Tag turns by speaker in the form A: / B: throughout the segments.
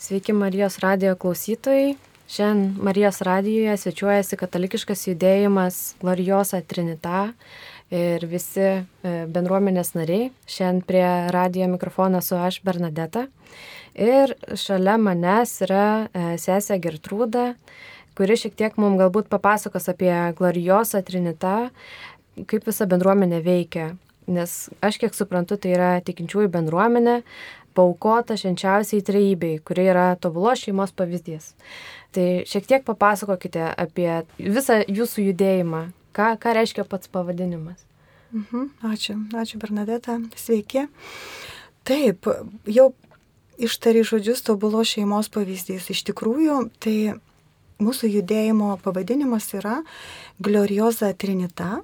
A: Sveiki Marijos radijo klausytojai. Šiandien Marijos radijoje svečiuojasi katalikiškas judėjimas Gloriosa Trinita ir visi e, bendruomenės nariai. Šiandien prie radijo mikrofono su aš Bernadeta. Ir šalia manęs yra e, sesė Gertrūda, kuri šiek tiek mums galbūt papasakos apie Gloriosą Trinitą, kaip visa bendruomenė veikia. Nes aš kiek suprantu, tai yra tikinčiųjų bendruomenė, paukota švenčiausiai trejybei, kuri yra tobulos šeimos pavyzdys. Tai šiek tiek papasakokite apie visą jūsų judėjimą. Ką, ką reiškia pats pavadinimas?
B: Mhm, ačiū, ačiū Bernadeta, sveiki. Taip, jau ištari žodžius tobulos šeimos pavyzdys. Iš tikrųjų, tai mūsų judėjimo pavadinimas yra Glorioza Trinita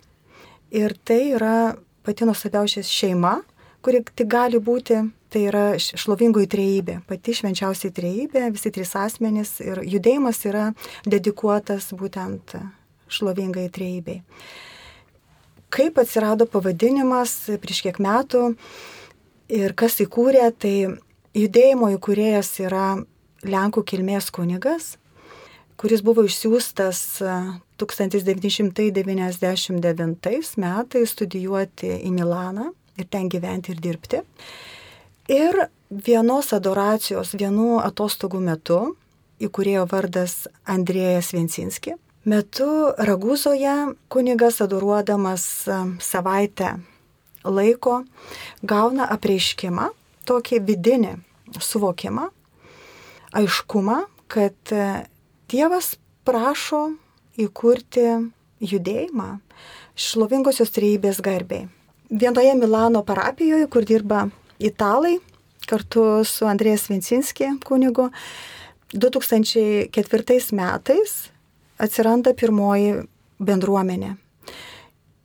B: ir tai yra pati nuostabiausia šeima, kuri tik gali būti tai yra šlovingoji trejybė, pati švenčiausiai trejybė, visi trys asmenys ir judėjimas yra dedikuotas būtent šlovingai trejybei. Kaip atsirado pavadinimas prieš kiek metų ir kas įkūrė, tai judėjimo įkūrėjas yra Lenkų kilmės kunigas, kuris buvo išsiųstas 1999 metais studijuoti į Milaną ir ten gyventi ir dirbti. Ir vienos adoracijos, vienų atostogų metu, įkūrėjo vardas Andrėjas Viensinski, metu Raguzoje kunigas adoruodamas savaitę laiko gauna apreiškimą, tokį vidinį suvokimą, aiškumą, kad Dievas prašo įkurti judėjimą šlovingosios trejybės garbiai. Vienoje Milano parapijoje, kur dirba italai kartu su Andrėjas Vincinski kunigu. 2004 metais atsiranda pirmoji bendruomenė.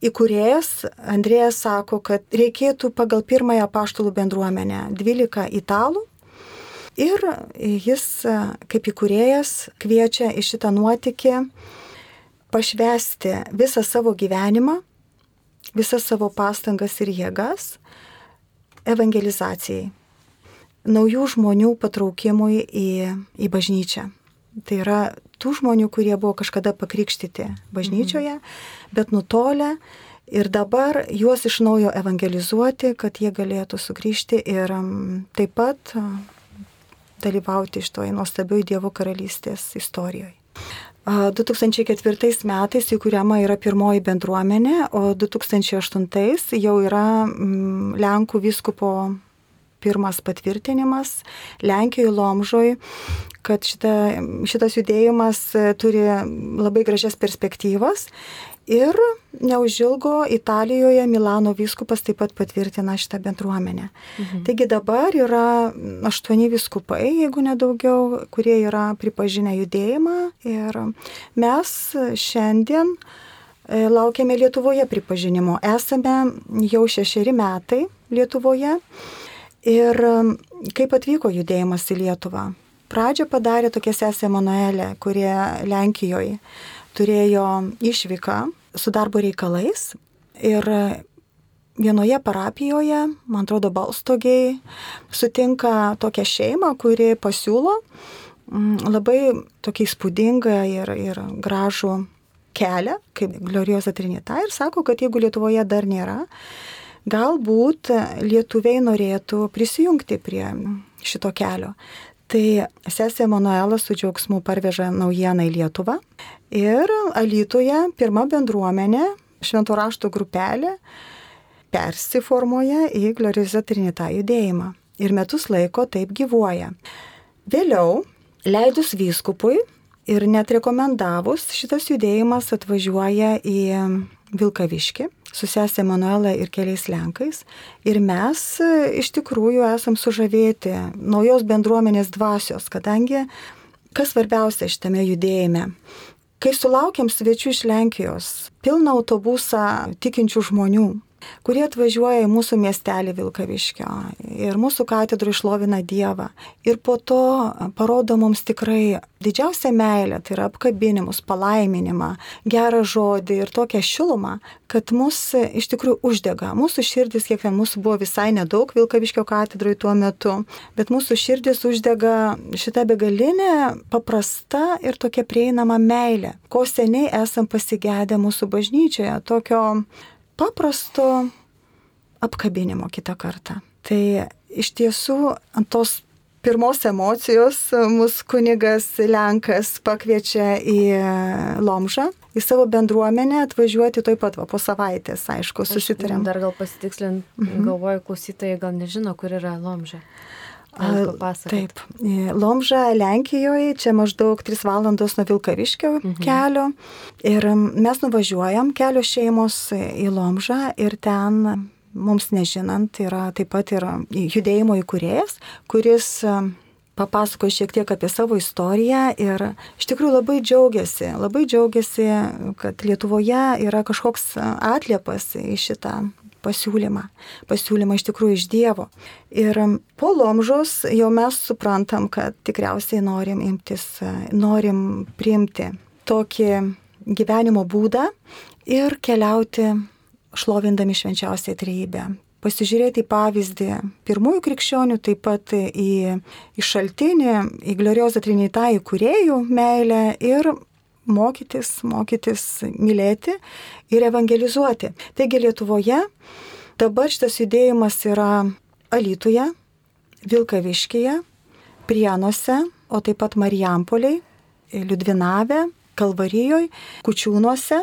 B: Įkūrėjas Andrėjas sako, kad reikėtų pagal pirmąją paštalų bendruomenę 12 italų ir jis kaip įkūrėjas kviečia į šitą nuotykį pašvesti visą savo gyvenimą, visas savo pastangas ir jėgas evangelizacijai, naujų žmonių patraukimui į, į bažnyčią. Tai yra tų žmonių, kurie buvo kažkada pakrikštyti bažnyčioje, mhm. bet nutolę ir dabar juos iš naujo evangelizuoti, kad jie galėtų sugrįžti ir taip pat dalyvauti iš toj nuostabioj Dievo karalystės istorijoje. 2004 metais įkūriama yra pirmoji bendruomenė, o 2008 jau yra mm, Lenkų vyskupo pirmas patvirtinimas Lenkijoje Lomžoj, kad šita, šitas judėjimas turi labai gražias perspektyvas Ir neužilgo Italijoje Milano vyskupas taip pat patvirtina šitą bendruomenę. Mhm. Taigi dabar yra aštuoni vyskupai, jeigu nedaugiau, kurie yra pripažinę judėjimą. Ir mes šiandien e, laukiame Lietuvoje pripažinimo. Esame jau šešeri metai Lietuvoje. Ir kaip atvyko judėjimas į Lietuvą? Pradžią padarė tokia sesė Manuelė, kurie Lenkijoje turėjo išvyką su darbo reikalais ir vienoje parapijoje, man atrodo, balstogiai, sutinka tokią šeimą, kuri pasiūlo mm, labai tokį įspūdingą ir, ir gražų kelią, kaip Gloriosa Trinita, ir sako, kad jeigu Lietuvoje dar nėra, galbūt lietuviai norėtų prisijungti prie šito kelio. Tai sesė Manuela su džiaugsmu parveža naujieną į Lietuvą. Ir Alytoje pirma bendruomenė, šventų raštų grupelė, persiformuoja į Gloriza Trinita judėjimą. Ir metus laiko taip gyvuoja. Vėliau, leidus vyskupui ir net rekomendavus, šitas judėjimas atvažiuoja į Vilkaviški su sesė Manuela ir keliais Lenkais. Ir mes e, iš tikrųjų esam sužavėti naujos bendruomenės dvasios, kadangi kas svarbiausia šitame judėjime. Kai sulaukiam svečių iš Lenkijos, pilną autobusą tikinčių žmonių, kurie atvažiuoja į mūsų miestelį Vilkaviškio ir mūsų katedrų išlovina Dievą. Ir po to parodo mums tikrai didžiausią meilę, tai yra apkabinimus, palaiminimą, gerą žodį ir tokią šilumą, kad mus iš tikrųjų uždega. Mūsų širdis, kiekvien mūsų buvo visai nedaug Vilkaviškio katedroje tuo metu, bet mūsų širdis uždega šitą begalinę, paprasta ir tokia prieinama meilė, ko seniai esam pasigėdę mūsų bažnyčioje, tokio paprasto apkabinimo kitą kartą. Tai iš tiesų ant tos pirmos emocijos mus kunigas Lenkas pakviečia į Lomžą, į savo bendruomenę atvažiuoti toj pat va, po savaitės, aišku, susitarėm.
A: Dar gal pasitikslint, mhm. galvoju, klausytojai gal nežino, kur yra Lomža.
B: Taip, Lomža Lenkijoje, čia maždaug 3 valandos nuo Vilkaviškio mhm. kelio. Ir mes nuvažiuojam kelios šeimos į Lomžą ir ten, mums nežinant, yra taip pat yra judėjimo įkūrėjas, kuris papasakojo šiek tiek apie savo istoriją ir iš tikrųjų labai džiaugiasi, labai džiaugiasi, kad Lietuvoje yra kažkoks atliepas į šitą pasiūlymą, pasiūlymą iš tikrųjų iš Dievo. Ir po lomžos jau mes suprantam, kad tikriausiai norim imtis, norim priimti tokį gyvenimo būdą ir keliauti šlovindami švenčiausią trejybę. Pasižiūrėti į pavyzdį pirmųjų krikščionių, taip pat į, į šaltinį, į gloriozą trinitą įkūrėjų meilę ir mokytis, mokytis mylėti ir evangelizuoti. Taigi Lietuvoje dabar šitas judėjimas yra Alytuje, Vilkaviškyje, Prienuose, o taip pat Marijampoliai, Liudvinave, Kalvarijoje, Kučiūnuose,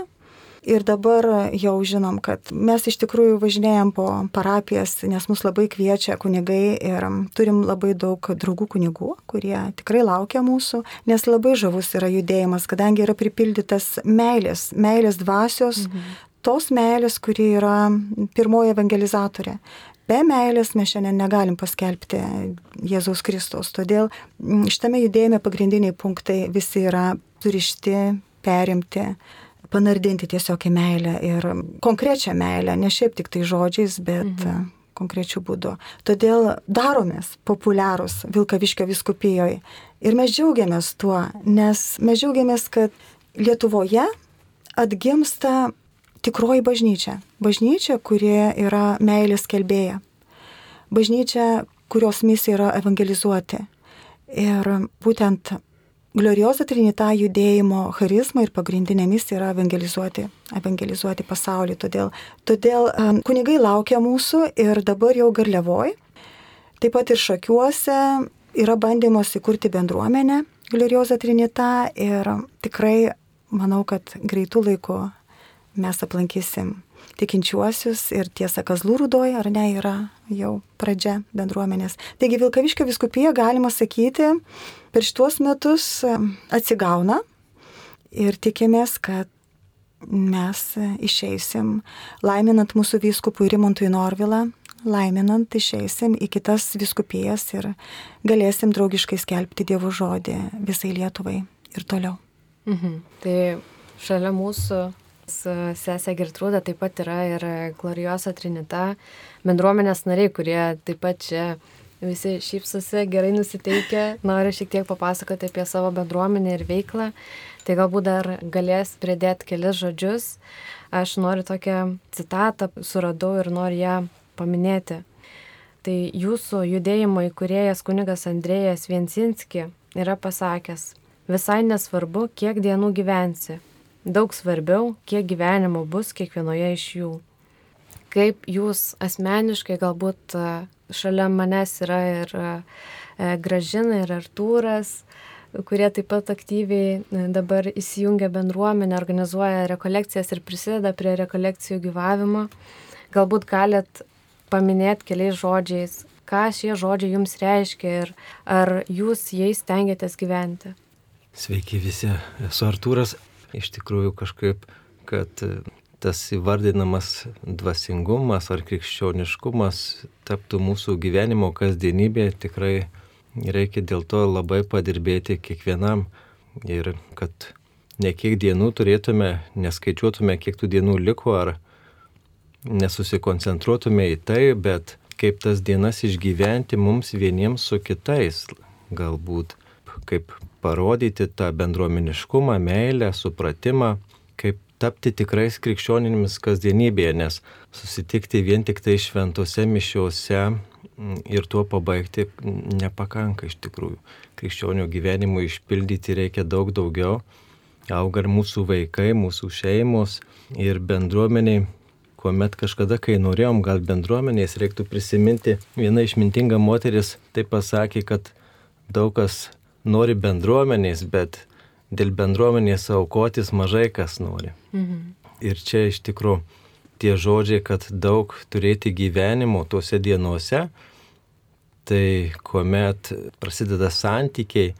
B: Ir dabar jau žinom, kad mes iš tikrųjų važinėjom po parapijas, nes mus labai kviečia kunigai ir turim labai daug draugų kunigų, kurie tikrai laukia mūsų, nes labai žavus yra judėjimas, kadangi yra pripildytas meilės, meilės dvasios, mhm. tos meilės, kuri yra pirmoji evangelizatorė. Be meilės mes šiandien negalim paskelbti Jėzaus Kristaus. Todėl šitame judėjime pagrindiniai punktai visi yra surišti, perimti panardinti tiesiog į meilę ir konkrečią meilę, ne šiaip tik tai žodžiais, bet mhm. konkrečių būdų. Todėl daromės populiarūs Vilkaviškio viskupijoje ir mes džiaugiamės tuo, nes mes džiaugiamės, kad Lietuvoje atgimsta tikroji bažnyčia. Bažnyčia, kurie yra meilės kelbėja. Bažnyčia, kurios misija yra evangelizuoti. Ir būtent Glorioza Trinita judėjimo charizma ir pagrindinė misija yra evangelizuoti, evangelizuoti pasaulį. Todėl, todėl um, kunigai laukia mūsų ir dabar jau garliavoj. Taip pat ir šakiuose yra bandymas įkurti bendruomenę Glorioza Trinita ir tikrai manau, kad greitų laikų mes aplankysim tikinčiuosius ir tiesa Kazlų rūdoje, ar ne, yra jau pradžia bendruomenės. Taigi Vilkaviškio viskupija, galima sakyti, per šituos metus atsigauna ir tikimės, kad mes išeisim, laiminant mūsų vyskupų Rimantui Norvilą, laiminant išeisim į kitas viskupijas ir galėsim draugiškai skelbti Dievo žodį visai Lietuvai ir toliau.
A: Mhm. Tai šalia mūsų Sesė Gertrūda taip pat yra ir Gloriosa Trinita bendruomenės nariai, kurie taip pat čia visi šypsosi, gerai nusiteikę, nori šiek tiek papasakoti apie savo bendruomenę ir veiklą. Tai galbūt dar galės pridėti kelis žodžius. Aš noriu tokią citatą suradau ir noriu ją paminėti. Tai jūsų judėjimo įkūrėjas kunigas Andrėjas Viensinski yra pasakęs, visai nesvarbu, kiek dienų gyvensi, Daug svarbiau, kiek gyvenimo bus kiekvienoje iš jų. Kaip jūs asmeniškai galbūt šalia manęs yra ir e, Gražina, ir Artūras, kurie taip pat aktyviai e, dabar įsijungia bendruomenę, organizuoja rekolekcijas ir prisideda prie rekolekcijų gyvavimo. Galbūt galit paminėti keliais žodžiais, ką šie žodžiai jums reiškia ir ar jūs jais tengiatės gyventi.
C: Sveiki visi, esu Artūras iš tikrųjų kažkaip, kad tas įvardinamas dvasingumas ar krikščioniškumas taptų mūsų gyvenimo kasdienybė, tikrai reikia dėl to labai padirbėti kiekvienam ir kad ne kiek dienų turėtume, neskaičiuotume, kiek tų dienų liko, ar nesusikoncentruotume į tai, bet kaip tas dienas išgyventi mums vieniems su kitais. Galbūt kaip parodyti tą bendruomeniškumą, meilę, supratimą, kaip tapti tikrais krikščionimis kasdienybėje, nes susitikti vien tik tai šventose mišiuose mm, ir tuo pabaigti nepakanka iš tikrųjų. Krikščionių gyvenimui išpildyti reikia daug daugiau. Auga ir mūsų vaikai, mūsų šeimos ir bendruomeniai kuomet kažkada, kai norėjom gal bendruomenės, reiktų prisiminti, viena išmintinga moteris taip pasakė, kad daug kas nori bendruomenės, bet dėl bendruomenės aukotis mažai kas nori. Mhm. Ir čia iš tikrųjų tie žodžiai, kad daug turėti gyvenimo tuose dienose, tai kuomet prasideda santykiai,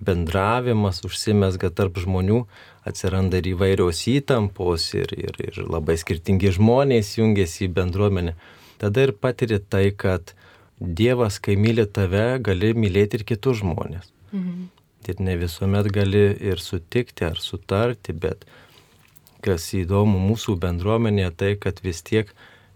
C: bendravimas užsimesga tarp žmonių, atsiranda ir įvairios įtampos ir, ir, ir labai skirtingi žmonės jungiasi į bendruomenę. Tada ir patiri tai, kad Dievas, kai myli tave, gali mylėti ir kitus žmonės. Mhm. Ir ne visuomet gali ir sutikti ar sutarti, bet kas įdomu mūsų bendruomenėje, tai kad vis tiek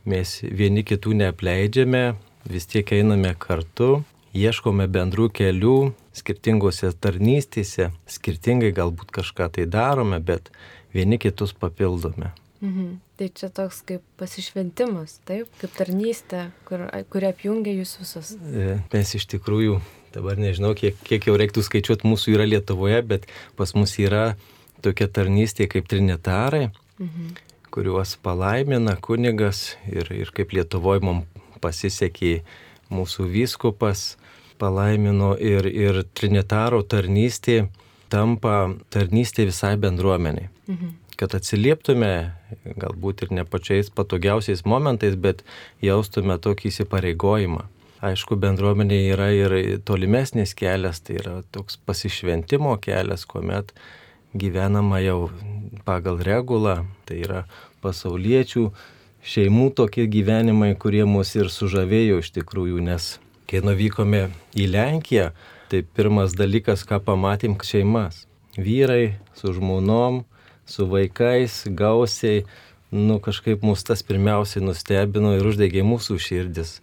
C: mes vieni kitų neapleidžiame, vis tiek einame kartu, ieškome bendrų kelių, skirtingose tarnystėse, skirtingai galbūt kažką tai darome, bet vieni kitus papildome.
A: Mhm. Tai čia toks kaip pasišventimas, taip, kaip tarnystė, kur, kuri apjungia jūs visus.
C: E, mes iš tikrųjų, dabar nežinau, kiek, kiek jau reiktų skaičiuoti, mūsų yra Lietuvoje, bet pas mus yra tokia tarnystė kaip trinitarai, mhm. kuriuos palaimina kunigas ir, ir kaip Lietuvoje mums pasisekė mūsų vyskupas palaimino ir, ir Trinitaro tarnystė tampa tarnystė visai bendruomeniai. Mhm. Kad atsilieptume, galbūt ir ne pačiais patogiausiais momentais, bet jaustume tokį įsipareigojimą. Aišku, bendruomenė yra ir tolimesnis kelias, tai yra toks pasišventimo kelias, kuomet gyvenama jau pagal regulą, tai yra pasauliečių šeimų tokie gyvenimai, kurie mus ir sužavėjo iš tikrųjų, nes Kai nuvykome į Lenkiją, tai pirmas dalykas, ką pamatėm, šeimas. Vyrai su žmonom, su vaikais, gausiai, nu kažkaip mus tas pirmiausiai nustebino ir uždegė mūsų širdis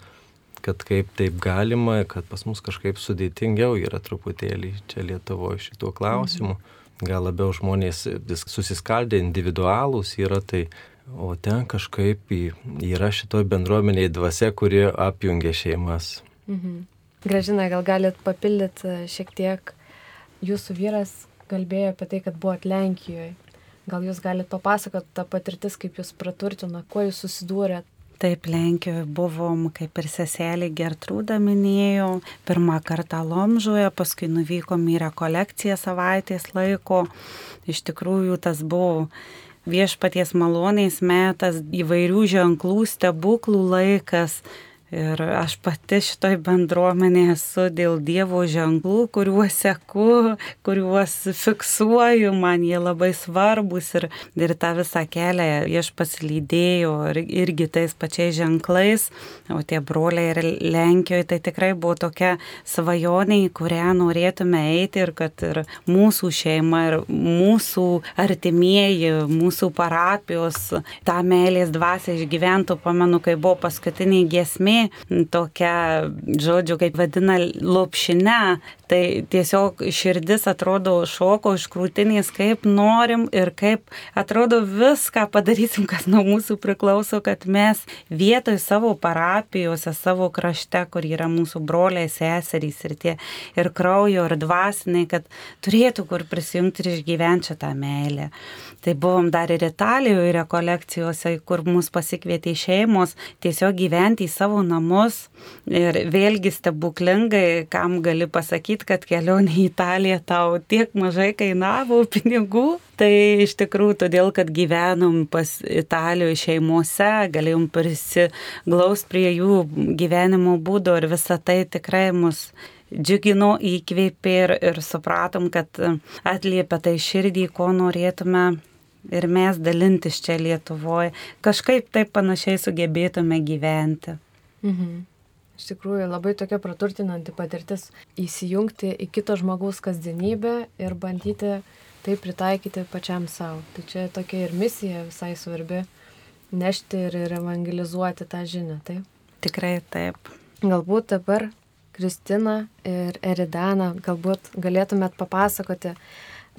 C: kad kaip taip galima, kad pas mus kažkaip sudėtingiau yra truputėlį čia Lietuvoje šituo klausimu. Mhm. Gal labiau žmonės susiskaldę individualūs yra, tai, o ten kažkaip yra šitoje bendruomenėje dvasia, kuri apjungia šeimas.
A: Mhm. Gražina, gal galit papildyti e, šiek tiek, jūsų vyras kalbėjo apie tai, kad buvot Lenkijoje. Gal jūs galite papasakoti tą patirtis, kaip jūs praturtino, kuo jūs susidūrėt?
D: Taip, Lenkijoje buvom, kaip ir seselė Gertrūda minėjo, pirmą kartą Lomžoje, paskui nuvykom į rekolekciją savaitės laiko. Iš tikrųjų, tas buvo viešpaties maloniais metas, įvairių ženklų, stebuklų laikas Ir aš pati šitoj bendruomenėje esu dėl Dievo ženklų, kuriuos seku, kuriuos fiksuoju, man jie labai svarbus ir, ir tą visą kelią aš pasilydėjau ir, irgi tais pačiais ženklais, o tie broliai ir Lenkijoje tai tikrai buvo tokia svajonė, į kurią norėtume eiti ir kad ir mūsų šeima, ir mūsų artimieji, mūsų parapijos tą meilės dvasę išgyventų, pamenu, kai buvo paskutinė giesmė, tokia, žodžiu, kaip vadina, lopšinę, Tai tiesiog širdis atrodo šoko iš krūtinės, kaip norim ir kaip atrodo viską padarysim, kas nuo mūsų priklauso, kad mes vietoj savo parapijose, savo krašte, kur yra mūsų broliai, seserys ir tie ir kraujo, ir dvasiniai, kad turėtų kur prisijungti ir išgyventi šitą meilę. Tai buvom dar ir Italijoje rekolekcijose, kur mus pasikvietė šeimos tiesiog gyventi į savo namus ir vėlgi stebuklingai, kam gali pasakyti, kad kelionė į Italiją tau tiek mažai kainavo pinigų. Tai iš tikrųjų todėl, kad gyvenom pas Italijoje šeimose, galėjom prisiglaus prie jų gyvenimo būdo ir visa tai tikrai mus džiugino, įkvėpė ir, ir supratom, kad atliepia tai širdį, ko norėtume ir mes dalintis čia Lietuvoje, kažkaip taip panašiai sugebėtume gyventi.
A: Mhm. Iš tikrųjų, labai tokia praturtinanti patirtis įsijungti į kito žmogaus kasdienybę ir bandyti tai pritaikyti pačiam savo. Tai čia tokia ir misija visai svarbi nešti ir, ir evangelizuoti tą žinią, taip?
D: Tikrai taip.
A: Galbūt dabar Kristina ir Eridana, galbūt galėtumėt papasakoti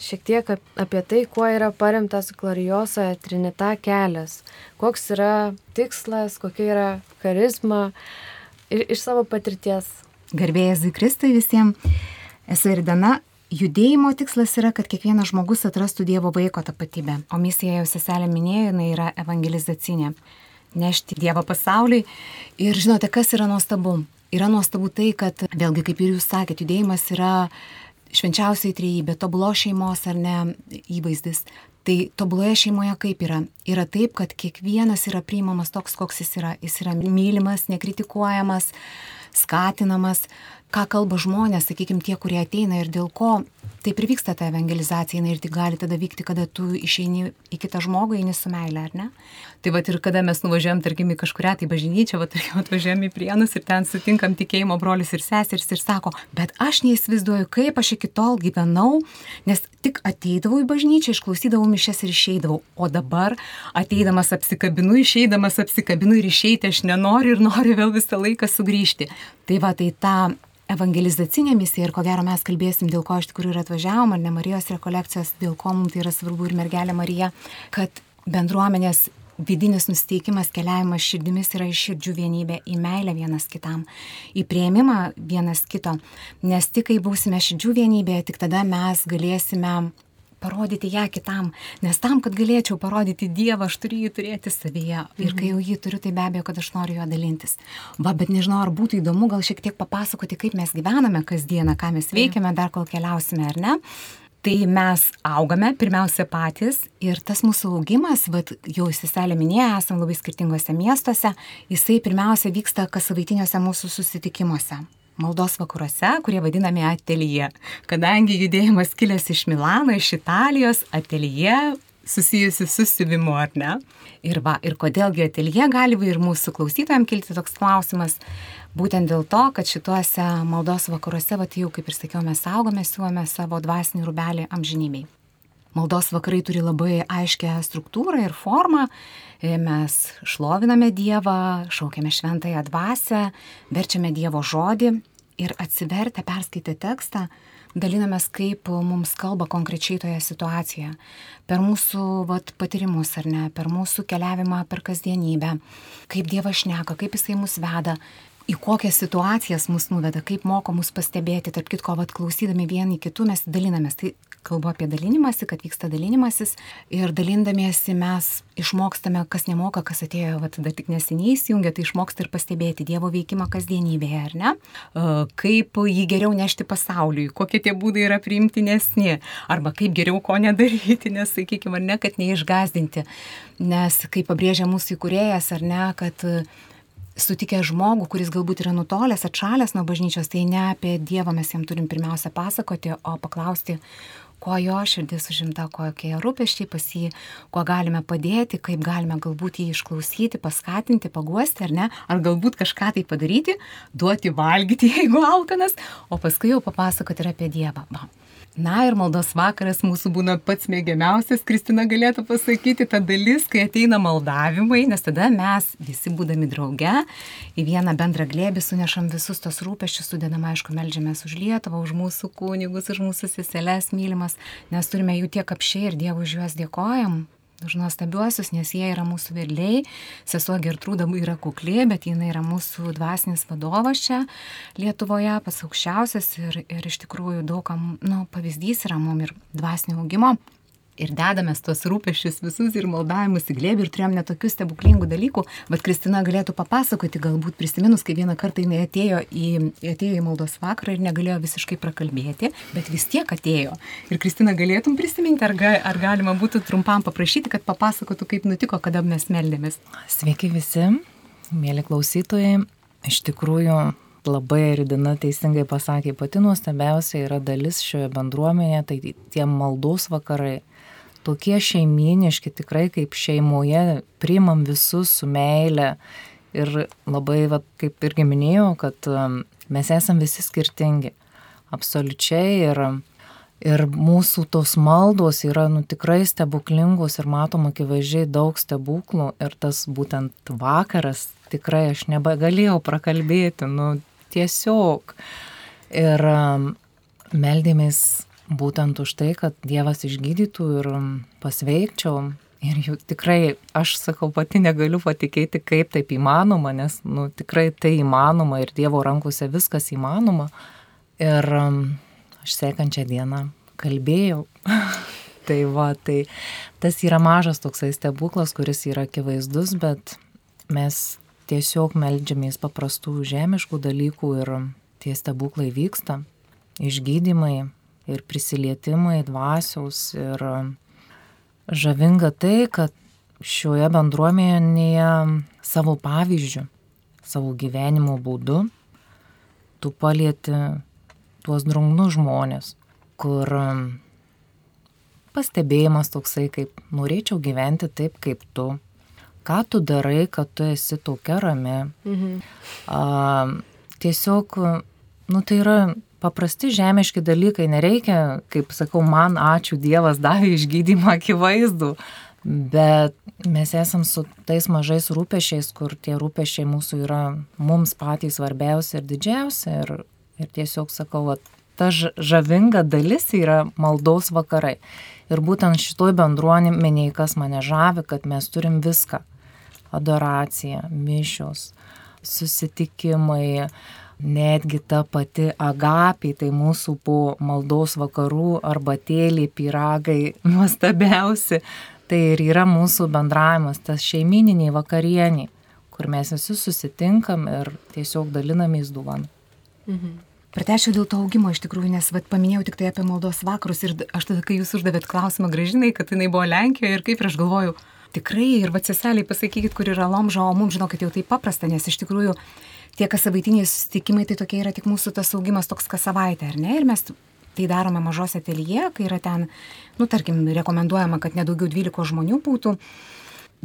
A: šiek tiek apie tai, kuo yra paremtas Gloriosa Trinita kelias, koks yra tikslas, kokia yra charizma ir iš savo patirties.
E: Garbėjai Zikristai visiems, esu Eridana, Judėjimo tikslas yra, kad kiekvienas žmogus atrastų Dievo vaiko tapatybę, o misija jau seselė minėjo, jinai yra evangelizacinė nešti Dievą pasauliui. Ir žinote, kas yra nuostabu? Yra nuostabu tai, kad, vėlgi, kaip ir jūs sakėte, judėjimas yra švenčiausiai trejybė, tobulo šeimos ar ne įvaizdis. Tai tobuloje šeimoje kaip yra? Yra taip, kad kiekvienas yra priimamas toks, koks jis yra. Jis yra mylimas, nekritikuojamas, skatinamas, ką kalba žmonės, sakykime, tie, kurie ateina ir dėl ko taip ir vyksta ta evangelizacija ir tik gali tada vykti, kada tu išeini į kitą žmogų, eini su meilė, ar ne? Tai va ir kada mes nuvažiuojam, tarkim, į kažkuria tai bažnyčią, va tarkim, atvažiuojam į prienus ir ten sutinkam tikėjimo brolius ir seseris ir sako, bet aš neįsivaizduoju, kaip aš iki tol gyvenau, nes tik ateidavau į bažnyčią, išklausydavau mišes ir išeidavau, o dabar ateidamas apsikabinu, išeidamas apsikabinu ir išeiti aš nenoriu ir noriu vėl visą laiką sugrįžti. Tai va, tai ta evangelizacinė misija ir ko gero mes kalbėsim, dėl ko iš tikrųjų ir atvažiavom, ar ne Marijos rekolekcijos, dėl ko mums tai yra svarbu ir mergelė Marija, kad bendruomenės vidinis nusteikimas, keliavimas širdimis yra iš širdžių vienybė, į meilę vienas kitam, į prieimimą vienas kito, nes tik kai būsime širdžių vienybėje, tik tada mes galėsime parodyti ją kitam, nes tam, kad galėčiau parodyti Dievą, aš turiu jį turėti savyje. Ir kai jau jį turiu, tai be abejo, kad aš noriu juo dalintis. Va, bet nežinau, ar būtų įdomu gal šiek tiek papasakoti, kaip mes gyvename kasdieną, ką mes veikiame, dar kol keliausime, ar ne. Tai mes augame pirmiausia patys ir tas mūsų augimas, vat, jau seselė minėjo, esame labai skirtingose miestuose, jisai pirmiausia vyksta kas savaitiniuose mūsų susitikimuose maldos vakaruose, kurie vadinami atelyje. Kadangi judėjimas kilęs iš Milano, iš Italijos, atelyje susijusi su siuvimu, ar ne? Ir, va, ir kodėlgi atelje gali ir mūsų klausytojams kilti toks klausimas, būtent dėl to, kad šituose maldos vakaruose, va, jau kaip ir sakiau, mes saugome, siūlome savo dvasinį rubelį amžinybei. Maldos vakarai turi labai aiškę struktūrą ir formą. Mes šloviname Dievą, šaukiame šventąją dvasę, verčiame Dievo žodį ir atsivertę, perskaitę tekstą, dalinamės, kaip mums kalba konkrečiai toje situacijoje. Per mūsų vat, patyrimus ar ne, per mūsų keliavimą per kasdienybę, kaip Dievas šneka, kaip Jisai mus veda, į kokias situacijas mus nuveda, kaip moko mus pastebėti, tarp kitko, vat, klausydami vieni kitų mes dalinamės. Tai kalbu apie dalinimąsi, kad vyksta dalinimasis ir dalindamiesi mes išmokstame, kas nemoka, kas atėjo, vat, tada tik neseniai įsijungia, tai išmoksta ir pastebėti Dievo veikimą kasdienybėje, ar ne? Kaip jį geriau nešti pasauliui, kokie tie būdai yra priimtinesni, arba kaip geriau ko nedaryti, nes, sakykime, ar ne, kad neišgazdinti. Nes, kaip pabrėžia mūsų įkūrėjas, ar ne, kad sutikę žmogų, kuris galbūt yra nutolęs, atšalęs nuo bažnyčios, tai ne apie Dievą mes jam turim pirmiausia pasakoti, o paklausti, kuo jo širdis užimta, kokie rūpeščiai pas jį, kuo galime padėti, kaip galime galbūt jį išklausyti, paskatinti, paguosti ar ne, ar galbūt kažką tai padaryti, duoti valgyti, jeigu alkanas, o paskui jau papasakoti ir apie Dievą. Va. Na ir maldos vakaras mūsų būna pats mėgiamiausias, Kristina galėtų pasakyti, ta dalis, kai ateina maldavimai, nes tada mes visi būdami drauge į vieną bendrą glėbį sunešam visus tos rūpeščius, sudedam, aišku, melžiamės už Lietuvą, už mūsų kūnigus, už mūsų seseles mylimas, nes turime jų tiek apšiai ir Dievui už juos dėkojam, už nuostabiuosius, nes jie yra mūsų vedliai. Sesuo Gertrūda yra kuklė, bet jinai yra mūsų dvasinis vadovas čia Lietuvoje, pats aukščiausias ir, ir iš tikrųjų daugam nu, pavyzdys yra mum ir dvasinio augimo ir dedamės tuos rūpešius visus ir maldavimus į glėbį ir turėjom netokių stebuklingų dalykų, bet Kristina galėtų papasakoti, galbūt prisiminus, kai vieną kartą jinai atėjo į, atėjo į maldos vakarą ir negalėjo visiškai prakalbėti, bet vis tiek atėjo. Ir Kristina galėtum prisiminti, ar, ga, ar galima būtų trumpam paprašyti, kad papasakotų, kaip nutiko, kada mes meldėmės.
F: Sveiki visi, mėly klausytojai. Iš tikrųjų, labai Ridina teisingai pasakė, pati nuostabiausia yra dalis šioje bendruomenėje, tai tie maldos vakarai, tokie šeiminiški, tikrai kaip šeimoje, priimam visus su meile. Ir labai, va, kaip irgi minėjau, kad um, mes esam visi skirtingi. Absoliučiai. Ir Ir mūsų tos maldos yra nu, tikrai stebuklingos ir matom akivaizdžiai daug stebuklų. Ir tas būtent vakaras tikrai aš nebegalėjau prakalbėti, nu tiesiog. Ir um, meldėmės būtent už tai, kad Dievas išgydytų ir pasveikčiau. Ir jau tikrai, aš sakau, pati negaliu patikėti, kaip taip įmanoma, nes nu, tikrai tai įmanoma ir Dievo rankose viskas įmanoma. Ir um, aš sekančią dieną kalbėjau. tai va, tai tas yra mažas toksai stebuklas, kuris yra akivaizdus, bet mes tiesiog melžiamės paprastų žemiškų dalykų ir tie stebuklai vyksta. Išgydymai ir prisilietimai dvasiaus ir žavinga tai, kad šioje bendruomenėje savo pavyzdžių, savo gyvenimo būdu tu palieti tuos drungnus žmonės, kur um, pastebėjimas toksai, kaip norėčiau gyventi taip kaip tu. Ką tu darai, kad tu esi tokia rami. Mhm. A, tiesiog, nu tai yra paprasti žemiški dalykai, nereikia, kaip sakau, man ačiū Dievas davė išgydymą akivaizdų, bet mes esam su tais mažais rūpešiais, kur tie rūpešiai mūsų yra mums patys svarbiausi ir didžiausi ir, ir tiesiog sakau, va, ta žavinga dalis yra maldos vakarai. Ir būtent šitoj bendruomenėje, kas mane žavi, kad mes turim viską. Adoracija, mišios, susitikimai, netgi ta pati agapė, tai mūsų po maldos vakarų arbatėlį, piragai nuostabiausi. Tai ir yra mūsų bendravimas, tas šeimininiai vakarieniai, kur mes visi susitinkam ir tiesiog dalinamės duoną.
E: Mhm. Pratešiu dėl to augimo iš tikrųjų, nes vat, paminėjau tik tai apie maldos vakarus ir aš tada, kai jūs uždavėt klausimą gražinai, kad jinai buvo Lenkijoje ir kaip ir aš galvoju, tikrai ir va seseliai pasakykit, kur yra Lomžo, o mums žinokit jau tai paprasta, nes iš tikrųjų tie kas savaitiniai susitikimai, tai tokie yra tik mūsų tas augimas toks kas savaitę, ar ne? Ir mes tai darome mažose atelyje, kai yra ten, nu, tarkim, rekomenduojama, kad nedaugiau 12 žmonių būtų,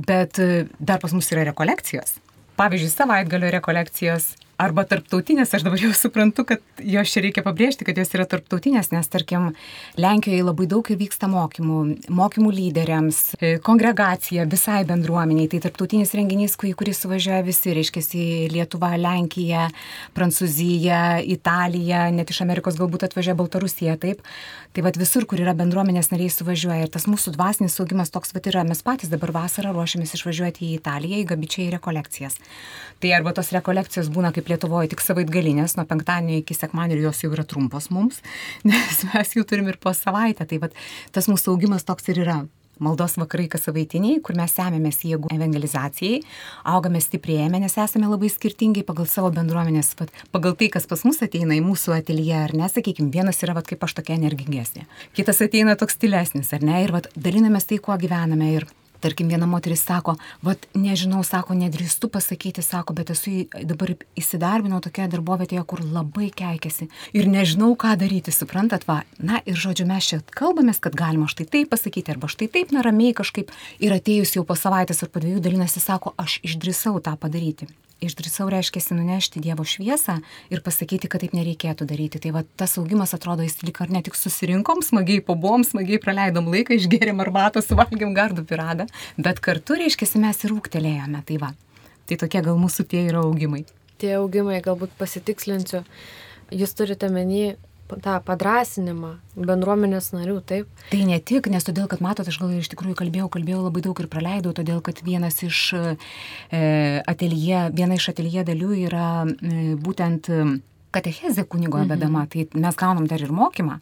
E: bet dar pas mus yra rekolekcijos. Pavyzdžiui, savaitgalio rekolekcijos arba tarptautinės, aš dabar jau suprantu, kad jos čia reikia pabrėžti, kad jos yra tarptautinės, nes tarkim Lenkijoje labai daug vyksta mokymų, mokymų lyderiams, e, kongregacija visai bendruomeniai, tai tarptautinis renginys, į kurį suvažiuoja visi, reiškia Lietuva, Lenkija, Prancūzija, Italija, net iš Amerikos galbūt atvažiuoja Baltarusija, taip. Tai vad visur, kur yra bendruomenės nariai suvažiuoja ir tas mūsų dvasinis saugimas toks vad yra, mes patys dabar vasarą ruošiamės išvažiuoti į Italiją, į Gabičiai rekolekcijas. Tai arba tos rekolekcijos būna kaip Lietuvoje tik savaitgalinės, nuo penktadienio iki sekmadienio jos jau yra trumpos mums, nes mes jų turim ir po savaitę. Tai vat, tas mūsų augimas toks ir yra maldos vakarai kas savaitiniai, kur mes semėmės jėgų evangelizacijai, augame stiprėjame, nes esame labai skirtingi pagal savo bendruomenės, pagal tai, kas pas mus ateina į mūsų atelyje, ar ne, sakykime, vienas yra, vat, kaip aš tokia energingesnė, kitas ateina toks stilesnis, ar ne, ir vat, dalinamės tai, kuo gyvename. Ir tarkim viena moteris sako, vat nežinau, sako, nedrįstu pasakyti, sako, bet esu dabar įsidarbinau tokioje darbovietėje, kur labai keikiasi ir nežinau, ką daryti, suprantat, va, na ir žodžiu, mes čia kalbamės, kad galima štai taip pasakyti, arba štai taip neramiai kažkaip ir atėjus jau po savaitės ar po dviejų dalinasi, sako, aš išdrįsau tą padaryti išdrįsau reiškiasi nunešti Dievo šviesą ir pasakyti, kad taip nereikėtų daryti. Tai va tas augimas atrodo, jis lik ar ne tik susirinkom, smagiai pabuvom, smagiai praleidom laiką, išgėrėm arbatą, suvalgėm gardų piradą, bet kartu reiškiasi mes ir ūktelėjome. Tai va, tai tokie gal mūsų tie yra augimai.
A: Tie augimai, galbūt pasitikslinsiu, jūs turite menį tą padrasinimą bendruomenės narių, taip?
E: Tai ne tik, nes todėl, kad matot, aš gal iš tikrųjų kalbėjau, kalbėjau labai daug ir praleidau, todėl, kad vienas iš e, atelje, viena iš atelje dalių yra e, būtent katechezė kunigo mhm. vedama, tai mes gaunam dar ir mokymą.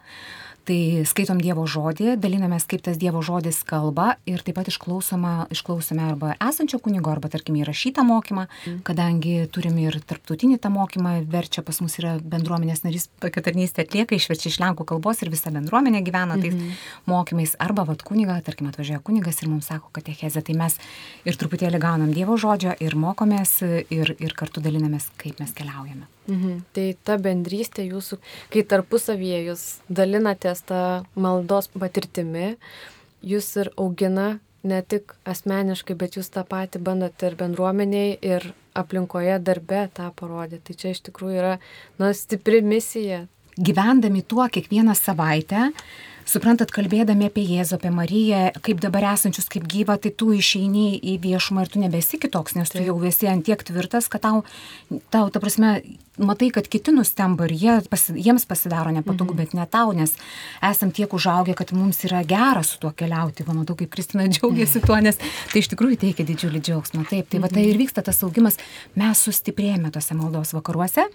E: Tai skaitom Dievo žodį, dalinamės, kaip tas Dievo žodis kalba ir taip pat išklausome, išklausome arba esančio kunigo, arba tarkim įrašytą mokymą, mm. kadangi turim ir tarptautinį tą mokymą, verčia pas mus yra bendruomenės narys, tokia tarnystė atlieka, išverčia iš lenkų kalbos ir visa bendruomenė gyvena tais -hmm. mokymais, arba vad kuniga, tarkim atvažiuoja kunigas ir mums sako katechezę, tai mes ir truputėlį gaunam Dievo žodžio ir mokomės ir, ir kartu dalinamės, kaip mes keliaujame.
A: Mhm. Tai ta bendrystė jūsų, kai tarpusavyje jūs dalinatės tą maldos patirtimi, jūs ir augina ne tik asmeniškai, bet jūs tą patį bandote ir bendruomeniai, ir aplinkoje darbe tą parodyti. Tai čia iš tikrųjų yra, na, stipri misija
E: gyvendami tuo kiekvieną savaitę, suprantat, kalbėdami apie Jėzų, apie Mariją, kaip dabar esančius, kaip gyva, tai tu išeini į viešumą ir tu nebesi kitoks, nes tu jau esi ant tiek tvirtas, kad tau, tau ta prasme, matai, kad kiti nustemba ir jie, pasi, jiems pasidaro nepatogu, mhm. bet ne tau, nes esam tiek užaugę, kad mums yra gera su tuo keliauti. Va, matau, kaip Kristina džiaugiasi tuo, nes tai iš tikrųjų teikia didžiulį džiaugsmą. Taip, tai va tai ir vyksta tas augimas, mes sustiprėjame tose maldos vakaruose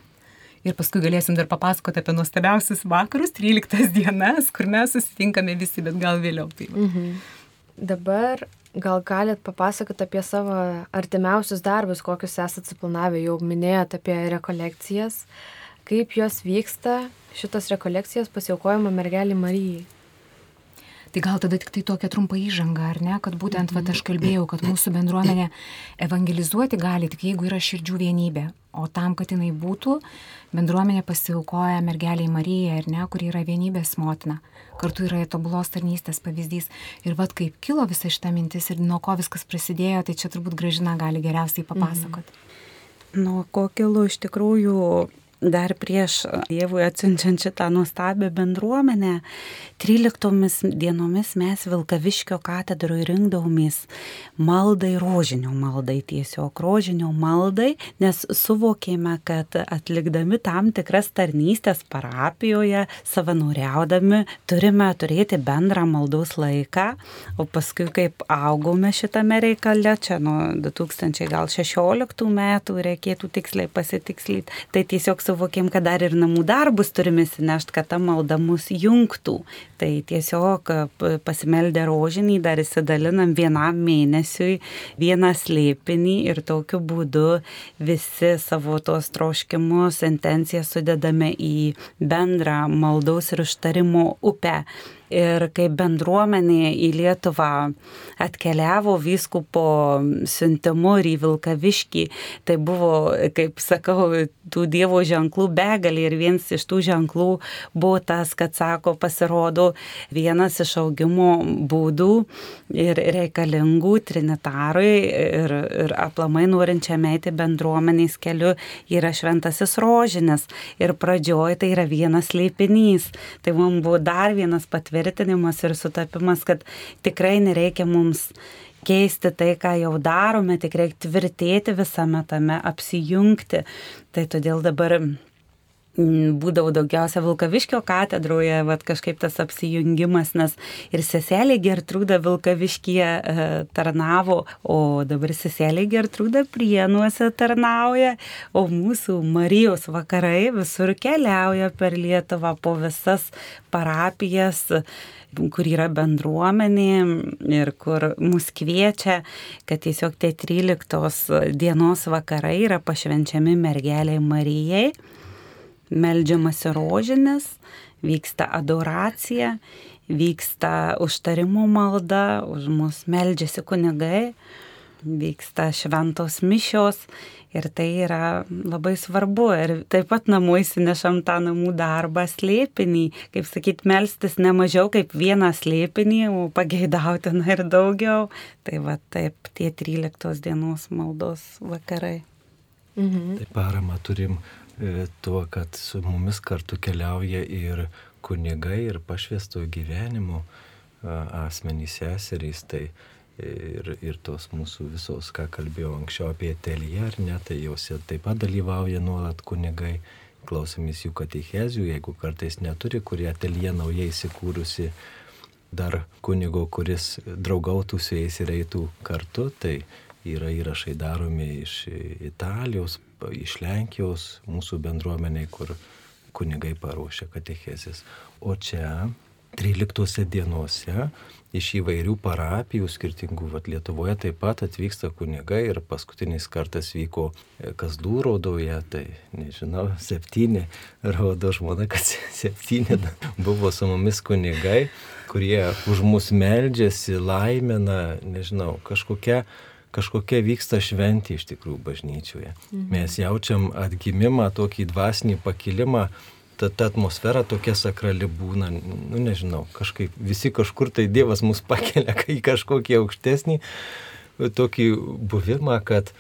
E: ir paskui galėsim dar papasakoti apie nuostabiausius vakarus, 13 dienas, kur mes susitinkame visi, bet gal vėliau. Tai mhm.
A: Dabar gal galit papasakoti apie savo artimiausius darbus, kokius esate suplanavę, jau minėjote apie rekolekcijas, kaip jos vyksta, šitos rekolekcijos pasiaukojama mergelį Marijai.
E: Tai gal tada tik tai tokia trumpa įžanga, ar ne, kad būtent, va, aš kalbėjau, kad mūsų bendruomenė evangelizuoti gali tik jeigu yra širdžių vienybė. O tam, kad jinai būtų, bendruomenė pasiaukoja mergeliai Marijai, ar ne, kuri yra vienybės motina. Kartu yra tobulos tarnystės pavyzdys. Ir vad kaip kilo visa šita mintis ir nuo ko viskas prasidėjo, tai čia turbūt gražina gali geriausiai papasakoti.
D: Mhm. Nuo ko kilo iš tikrųjų dar prieš Dievui atsiunčiant šitą nuostabią bendruomenę, 13 dienomis mes Vilkaviškio katedroje rinkdavomės maldai, rožinio maldai, tiesiog rožinio maldai, nes suvokėme, kad atlikdami tam tikras tarnystės parapijoje, savanoriaudami, turime turėti bendrą maldos laiką, o paskui kaip augome šitame reikale, čia nuo 2016 metų reikėtų tiksliai pasitikslyti, tai tiesiog suvokėm, kad dar ir namų darbus turime įsinešti, kad ta malda mus jungtų. Tai tiesiog pasimeldę rožinį dar įsidalinam vienam mėnesiui vieną slėpinį ir tokiu būdu visi savo tos troškimus, intencijas sudedame į bendrą maldaus ir užtarimo upę ir kaip bendruomenė į Lietuvą atkeliavo vyskupo siuntimu ir į Vilkaviškį, tai buvo, kaip sakau, tų Dievo ženklų begalį ir vienas iš tų ženklų buvo tas, kad sako, pasirodo vienas iš augimo būdų ir reikalingų trinitarui ir, ir aplamai norinčiam eiti bendruomenės keliu yra šventasis rožinis ir pradžioj tai yra vienas leipinys. Tai mums buvo dar vienas patvirtinimas patvirtinimas ir sutapimas, kad tikrai nereikia mums keisti tai, ką jau darome, tik reikia tvirtėti visame tame, apsijungti. Tai todėl dabar būdavau daugiausia Vilkaviškio katedroje, vad kažkaip tas apsijungimas, nes ir seselė Gertrūda Vilkaviškyje e, tarnavo, o dabar seselė Gertrūda Prienuose tarnauja, o mūsų Marijos vakarai visur keliauja per Lietuvą po visas parapijas kur yra bendruomenė ir kur mus kviečia, kad tiesiog tie 13 dienos vakarai yra pašvenčiami mergeliai Marijai, meldžiamasi rožinis, vyksta adoracija, vyksta užtarimo malda, už mus meldžiasi kunigai, vyksta šventos mišios Ir tai yra labai svarbu. Ir taip pat namų įsinešam tą namų darbą slėpinį. Kaip sakyt, melstis ne mažiau kaip vieną slėpinį, o pageidautina ir daugiau. Tai va taip tie 13 dienos maldos vakarai.
C: Mhm. Tai parama turim tuo, kad su mumis kartu keliauja ir kunigai, ir pašviesto gyvenimo asmenys seserys. Tai ir, ir tos mūsų visos, ką kalbėjau anksčiau apie teliją, ar ne, tai jos taip pat dalyvauja nuolat kunigai, klausomės jų katechezių, jeigu kartais neturi, kurie telyje naujai įsikūrusi dar kunigo, kuris draugautų su jais ir eitų kartu, tai yra įrašai daromi iš Italijos, iš Lenkijos, mūsų bendruomeniai, kur kunigai paruošia katechezės. O čia 13 dienose iš įvairių parapijų skirtingų, vat Lietuvoje taip pat atvyksta kunigai ir paskutinis kartas vyko e, Kazdų raudoje, tai nežinau, septyni raudo žmona, kad septyni buvo su mumis kunigai, kurie už mus meldžiasi, laimina, nežinau, kažkokia kažkokia vyksta šventė iš tikrųjų bažnyčioje. Mhm. Mes jaučiam atgimimą, tokį dvasinį pakilimą ta, ta atmosfera tokia sakrali būna, nu nežinau, kažkaip visi kažkur tai Dievas mus pakelia į kažkokį aukštesnį tokį buvimą, kad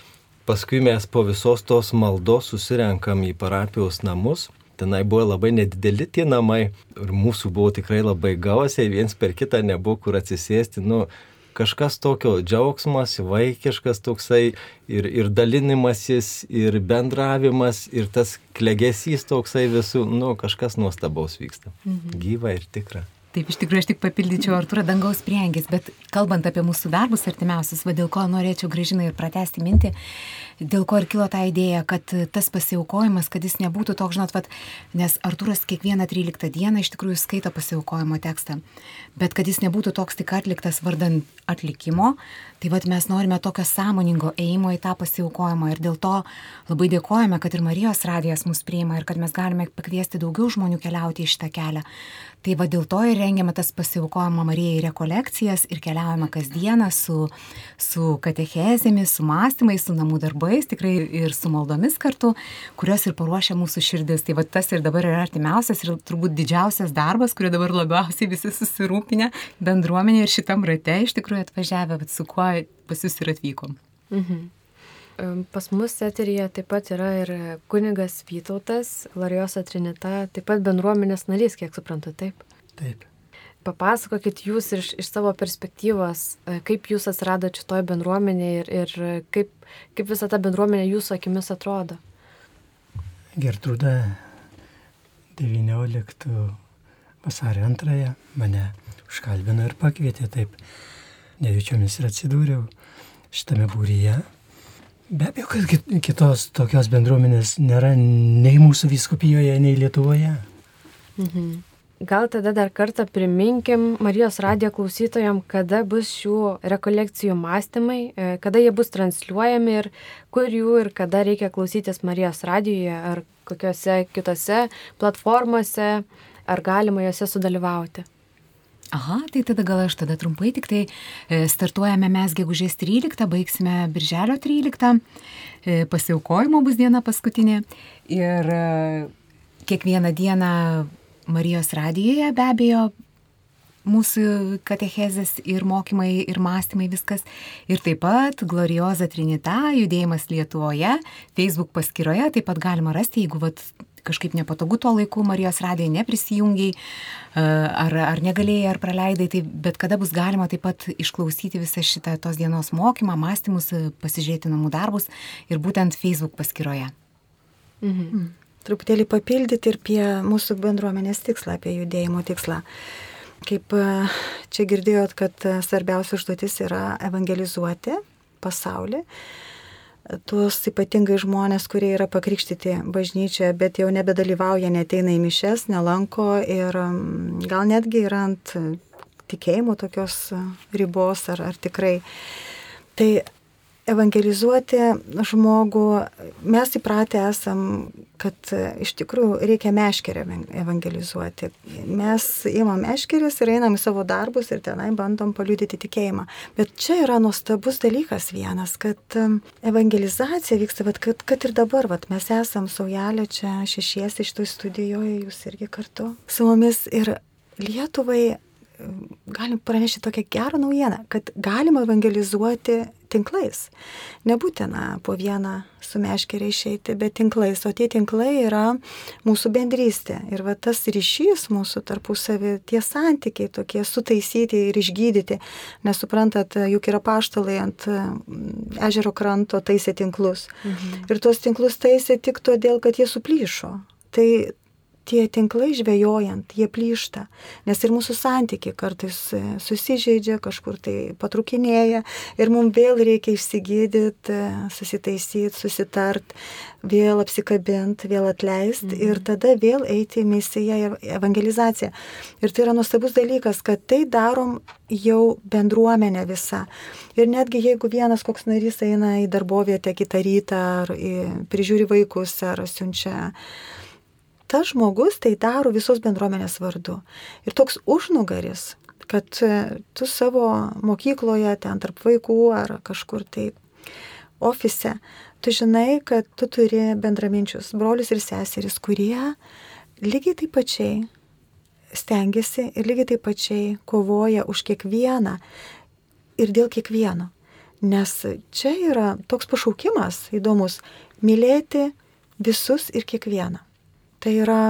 C: paskui mes po visos tos maldos susirenkam į parapijos namus tenai buvo labai nedideli tie namai ir mūsų buvo tikrai labai gausiai, viens per kitą nebuvo kur atsisėsti. Nu, kažkas tokio džiaugsmas, vaikiškas toksai ir, ir dalinimasis, ir bendravimas, ir tas klegesys toksai visų, nu, kažkas nuostabaus vyksta. Mhm. Gyva ir tikra.
E: Taip, iš tikrųjų, aš tik papildyčiau Arturą dangaus priengis, bet kalbant apie mūsų darbus artimiausius, va dėl ko norėčiau gražinai ir pratesti mintį, dėl ko ir kilo ta idėja, kad tas pasiaukojimas, kad jis nebūtų toks, žinot, vat, nes Arturas kiekvieną 13 dieną iš tikrųjų skaito pasiaukojimo tekstą, bet kad jis nebūtų toks tik atliktas vardan atlikimo, tai vad mes norime tokio sąmoningo ėjimo į tą pasiaukojimą ir dėl to labai dėkojame, kad ir Marijos radijas mus priima ir kad mes galime pakviesti daugiau žmonių keliauti į šitą kelią. Tai va dėl to ir rengiame tas pasiaukojimo Marijai rekolekcijas ir keliaujame kasdieną su, su katechezėmis, su mąstymais, su namų darbais, tikrai ir su maldomis kartu, kurios ir paruošia mūsų širdis. Tai va tas ir dabar yra artimiausias ir turbūt didžiausias darbas, kurio dabar labiausiai visi susirūpinę bendruomenė ir šitam rate iš tikrųjų atvažiavę, bet su kuo pas jūs ir atvykom. Mhm.
A: Pas mus eterija taip pat yra ir kunigas Vytautas, Larijosa Trinita, taip pat bendruomenės narys, kiek suprantu, taip?
G: Taip.
A: Papasakokit jūs iš, iš savo perspektyvos, e, kaip jūs atsiradote šitoje bendruomenėje ir, ir kaip, kaip visa ta bendruomenė jūsų akimis atrodo.
G: Gertruda 19 vasario 2 mane užkalbino ir pakvietė taip. Nejučiomis ir atsidūriau šitame būryje Be abejo, kad kitos tokios bendruomenės nėra nei mūsų viskupijoje, nei Lietuvoje.
A: Mhm. Gal tada dar kartą priminkim Marijos radijo klausytojams, kada bus šių rekolekcijų mąstymai, e, kada jie bus transliuojami ir kur jų ir kada reikia klausytis Marijos radijoje ar kokiuose kitose platformose, ar galima juose sudalyvauti.
E: Aha, tai tada gal aš tada trumpai tik tai e, startuojame mes gegužės 13, baigsime birželio 13, e, pasiaukojimo bus diena paskutinė ir e, kiekvieną dieną Marijos radijoje be abejo mūsų katechezės ir mokymai, ir mąstymai viskas. Ir taip pat Glorioza Trinita, judėjimas Lietuvoje, Facebook paskyroje taip pat galima rasti, jeigu vat, kažkaip nepatogu tuo laiku Marijos radijai neprisijungiai, ar, ar negalėjai, ar praleidai, tai bet kada bus galima taip pat išklausyti visą šitą tos dienos mokymą, mąstymus, pasižiūrėti namų darbus ir būtent Facebook paskyroje.
B: Mhm. Mm. Truputėlį papildyti ir apie mūsų bendruomenės tikslą, apie judėjimo tikslą. Kaip čia girdėjot, kad svarbiausia užduotis yra evangelizuoti pasaulį tuos ypatingai žmonės, kurie yra pakrikštyti bažnyčioje, bet jau nebedalyvauja, neteina į mišes, nelanko ir mm, gal netgi yra ant tikėjimo tokios ribos ar, ar tikrai. Tai evangelizuoti žmogų, mes įpratę esam, kad iš tikrųjų reikia meškerę evangelizuoti. Mes įmam meškerės ir einam į savo darbus ir tenai bandom paliudyti tikėjimą. Bet čia yra nuostabus dalykas vienas, kad um, evangelizacija vyksta, bet kad, kad ir dabar, vat, mes esam saujelė čia šešiesi iš tų studijoje, jūs irgi kartu su mumis ir Lietuvai galim pranešti tokią gerą naujieną, kad galima evangelizuoti tinklais. Nebūtina po vieną su meškerė išeiti, bet tinklais, o tie tinklai yra mūsų bendrystė. Ir va tas ryšys mūsų tarpusavį, tie santykiai tokie sutaisyti ir išgydyti. Nesuprantat, juk yra paštalai ant mm, ežero kranto taisė tinklus. Mhm. Ir tuos tinklus taisė tik todėl, kad jie suplyšo. Tai tie tinklai žvejojant, jie plyšta, nes ir mūsų santykiai kartais e, susižeidžia, kažkur tai patrukinėja ir mums vėl reikia išsigydyti, susitaisyti, susitart, vėl apsikabinti, vėl atleisti mhm. ir tada vėl eiti į misiją, evangelizaciją. Ir tai yra nuostabus dalykas, kad tai darom jau bendruomenė visa. Ir netgi jeigu vienas koks narys eina į darbovietę kitą rytą, ar į, prižiūri vaikus, ar siunčia tas žmogus tai daro visos bendruomenės vardu. Ir toks užnugaris, kad e, tu savo mokykloje, ten tarp vaikų ar kažkur tai ofise, tu žinai, kad tu turi bendraminčius brolius ir seseris, kurie lygiai taip pačiai stengiasi ir lygiai taip pačiai kovoja už kiekvieną ir dėl kiekvieno. Nes čia yra toks pašaukimas įdomus - mylėti visus ir kiekvieną. Tai yra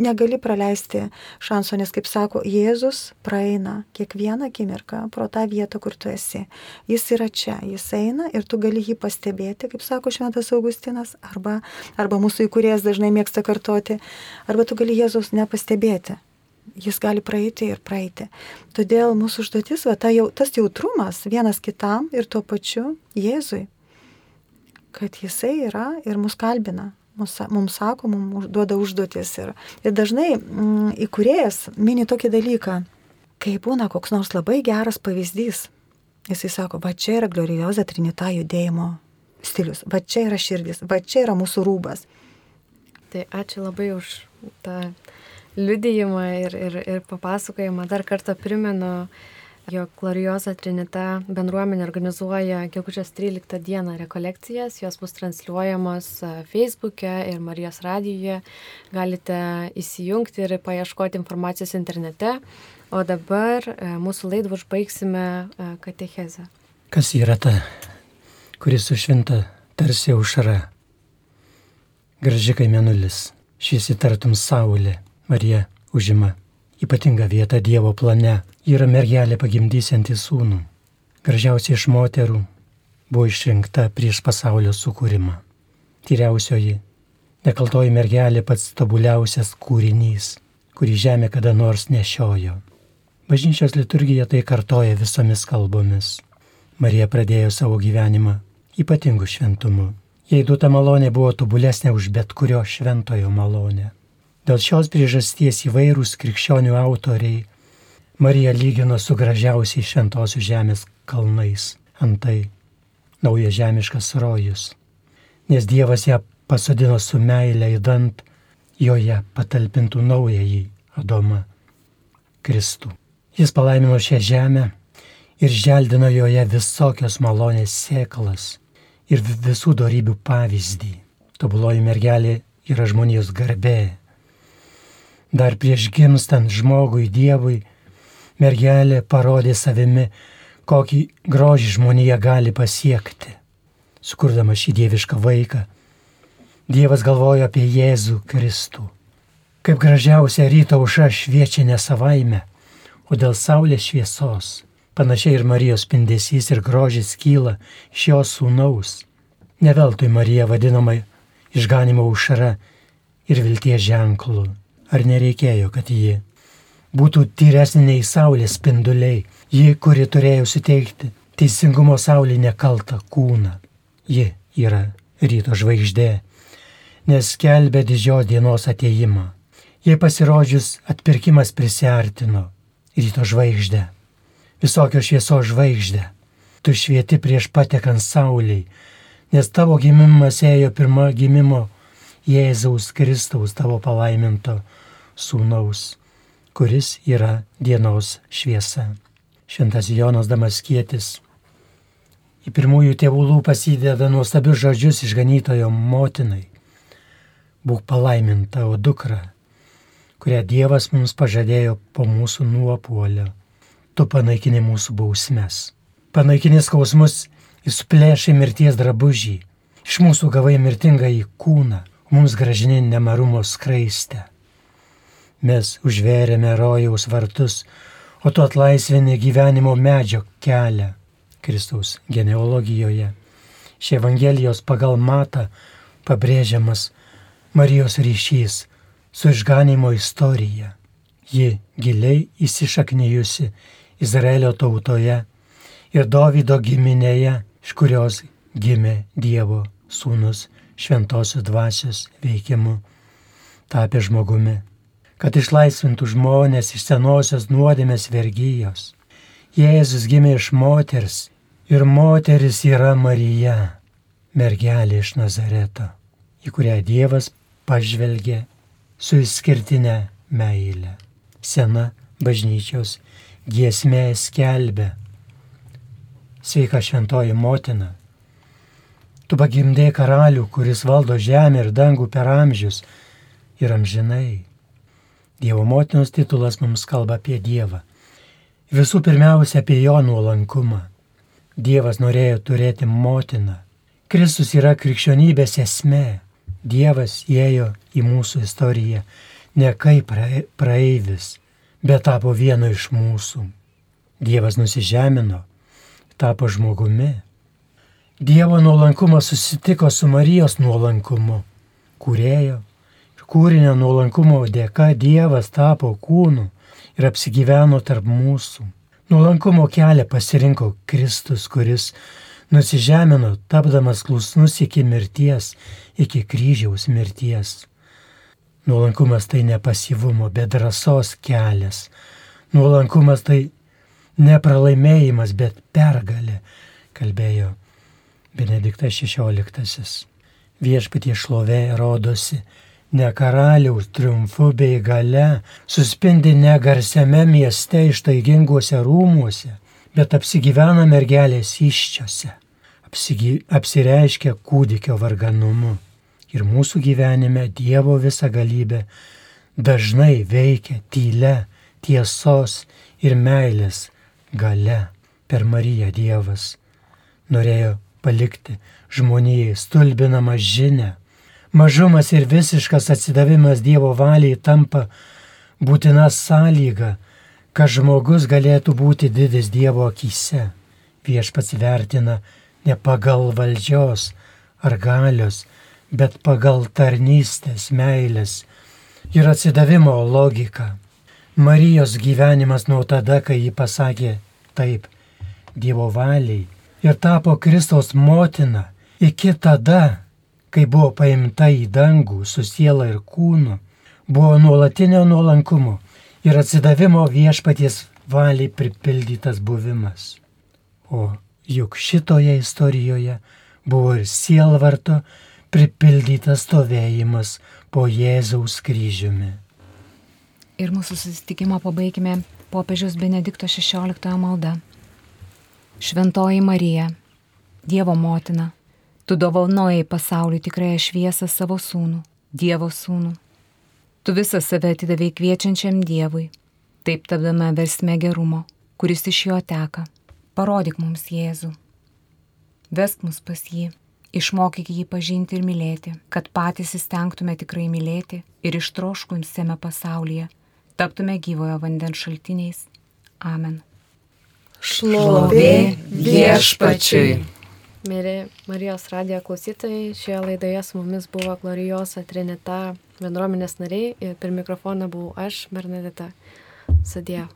B: negali praleisti šanso, nes, kaip sako, Jėzus praeina kiekvieną akimirką pro tą vietą, kur tu esi. Jis yra čia, jis eina ir tu gali jį pastebėti, kaip sako Šventas Augustinas, arba, arba mūsų įkūrėjas dažnai mėgsta kartoti, arba tu gali Jėzus nepastebėti. Jis gali praeiti ir praeiti. Todėl mūsų užduotis, va, ta jau, tas jautrumas vienas kitam ir tuo pačiu Jėzui, kad jisai yra ir mus kalbina, mums sako, mums duoda užduotis. Ir, ir dažnai mm, įkurėjas mini tokį dalyką, kai būna koks nors labai geras pavyzdys. Jisai sako, va čia yra glorioza trinita judėjimo stilius, va čia yra širdis, va čia yra mūsų rūbas.
A: Tai ačiū labai už tą liudijimą ir, ir, ir papasakojimą. Dar kartą primenu, jog Glorioza Trinita bendruomenė organizuoja gegužės 13 dieną rekolekcijas, jos bus transliuojamos e, Facebook'e ir Marijos radijoje, galite įsijungti ir paieškoti informacijos internete, o dabar e, mūsų laidą užbaigsime e, katechezę.
G: Kas yra ta, kuris sušvinta tarsi aušra, graži kaimenulis, šis įtartum saulė, Marija užima ypatingą vietą Dievo plane yra mergelė pagimdysianti sūnų. Gražiausia iš moterų buvo išrinkta prieš pasaulio sukūrimą. Tyriausioji, nekaltoji mergelė pats tobuliausias kūrinys, kurį žemė kada nors nešiojo. Bažnyčios liturgija tai kartoja visomis kalbomis. Marija pradėjo savo gyvenimą ypatingu šventumu. Jei duota malonė buvo tobulesnė už bet kurio šventojo malonę. Dėl šios priežasties įvairūs krikščionių autoriai Marija lygino su gražiausiais šventosios žemės kalnais, antai nauja žemiškas rojus, nes Dievas ją pasodino su meilė įdant, joje patalpintų naująjį Adomą Kristų. Jis palaimino šią žemę ir želdino joje visokios malonės sėklas ir visų darybių pavyzdį. Tobuloji mergelė yra žmonijos garbė. Dar prieš gimstant žmogui Dievui mergelė parodė savimi, kokį grožį žmonija gali pasiekti, sukurdama šį dievišką vaiką. Dievas galvojo apie Jėzų Kristų. Kaip gražiausia ryto auša šviečia ne savaime, o dėl saulės šviesos. Panašiai ir Marijos spindesys ir grožis kyla iš jos sūnaus. Neveltui Marija vadinama išganimo aušra ir vilties ženklu. Ar nereikėjo, kad ji būtų tyresnė nei saulės spinduliai, ji, kuri turėjo suteikti teisingumo saulį nekaltą kūną. Ji yra ryto žvaigždė, nes kelbė didžios dienos ateimą. Jei pasirodžius atpirkimas prisartino ryto žvaigždę, visokio šviesos žvaigždę, tu švieti prieš patekant sauliai, nes tavo gimimas ėjo pirmą gimimo Jėzaus Kristaus tavo palaiminto sūnaus kuris yra dienos šviesa. Šventas Jonas Damaskietis į pirmųjų tėvų lūpas įdeda nuostabius žodžius išganytojo motinai. Būk palaiminta, o dukra, kurią Dievas mums pažadėjo po mūsų nuopuolio. Tu panaikini mūsų bausmes. Panaikini skausmus, jis plėšai mirties drabužį. Iš mūsų gavai mirtingą į kūną, mums gražini nemarumo skraistę mes užvėrėme rojaus vartus, o tu atlaisvini gyvenimo medžio kelią Kristaus genealogijoje. Šie Evangelijos pagal matą pabrėžiamas Marijos ryšys su išganimo istorija. Ji giliai įsišaknyjusi Izraelio tautoje ir Davido giminėje, iš kurios gimė Dievo sūnus šventosios dvasios veikimu, tapė žmogumi kad išlaisvintų žmonės iš senosios nuodėmės vergyjos. Jėzus gimė iš moters ir moteris yra Marija, mergelė iš Nazareto, į kurią Dievas pažvelgė su išskirtinė meilė. Sena bažnyčios giesmė skelbė. Sveika šventoji motina. Tu pagimdė karalių, kuris valdo žemę ir dangų per amžius ir amžinai. Dievo motinos titulas mums kalba apie Dievą. Visų pirmiausia apie jo nuolankumą. Dievas norėjo turėti motiną. Kristus yra krikščionybės esmė. Dievas įėjo į mūsų istoriją ne kaip praeivis, bet tapo vienu iš mūsų. Dievas nusižemino, tapo žmogumi. Dievo nuolankumas susitiko su Marijos nuolankumu, kurėjo kūrinio nuolankumo dėka Dievas tapo kūnu ir apsigyveno tarp mūsų. Nuolankumo kelią pasirinko Kristus, kuris nusižemino, tapdamas klusnus iki mirties, iki kryžiaus mirties. Nuolankumas tai ne pasivumo, bet drąsos kelias. Nuolankumas tai nepralaimėjimas, bet pergalė, kalbėjo Benediktas XVI. Viešpatie šlovė rodosi ne karaliaus triumfu bei gale, suspindi ne garsiame mieste ištaiginguose rūmuose, bet apsigyvena mergelės iščiose, apsigy, apsireiškia kūdikio varganumu. Ir mūsų gyvenime Dievo visa galybė dažnai veikia tylia, tiesos ir meilės gale. Per Mariją Dievas norėjo palikti žmonijai stulbinamą žinę. Mažumas ir visiškas atsidavimas Dievo valiai tampa būtina sąlyga, kad žmogus galėtų būti didis Dievo akise. Viešpats vertina ne pagal valdžios ar galios, bet pagal tarnystės, meilės ir atsidavimo logiką. Marijos gyvenimas nuo tada, kai ji pasakė taip Dievo valiai ir tapo Kristaus motina, iki tada, kai buvo paimta į dangų su siela ir kūnu, buvo nuolatinio nuolankumo ir atsidavimo viešpaties valiai pripildytas buvimas. O juk šitoje istorijoje buvo ir sielvarto pripildytas stovėjimas po Jėzaus kryžiumi.
E: Ir mūsų susitikimą pabaigime popiežiaus Benedikto XVI malda. Šventoji Marija, Dievo motina, tu dovanojai pasauliu tikrąją šviesą savo sūnų, Dievo sūnų. Tu visą save atidavai kviečiančiam Dievui, taip tapdama versme gerumo, kuris iš jo teka. Parodyk mums Jėzų. Vesk mus pas jį Išmokyk jį pažinti ir mylėti, kad patys įstengtume tikrai mylėti ir ištroškunsime pasaulyje, taptume gyvojo vandens šaltiniais. Amen.
A: Šlovė viešpačiui. Mėly Marijos radijo klausytojai, šioje laidoje su mumis buvo Glorijosa Trinita bendruomenės nariai ir per mikrofoną buvau aš, Bernadeta Sadė.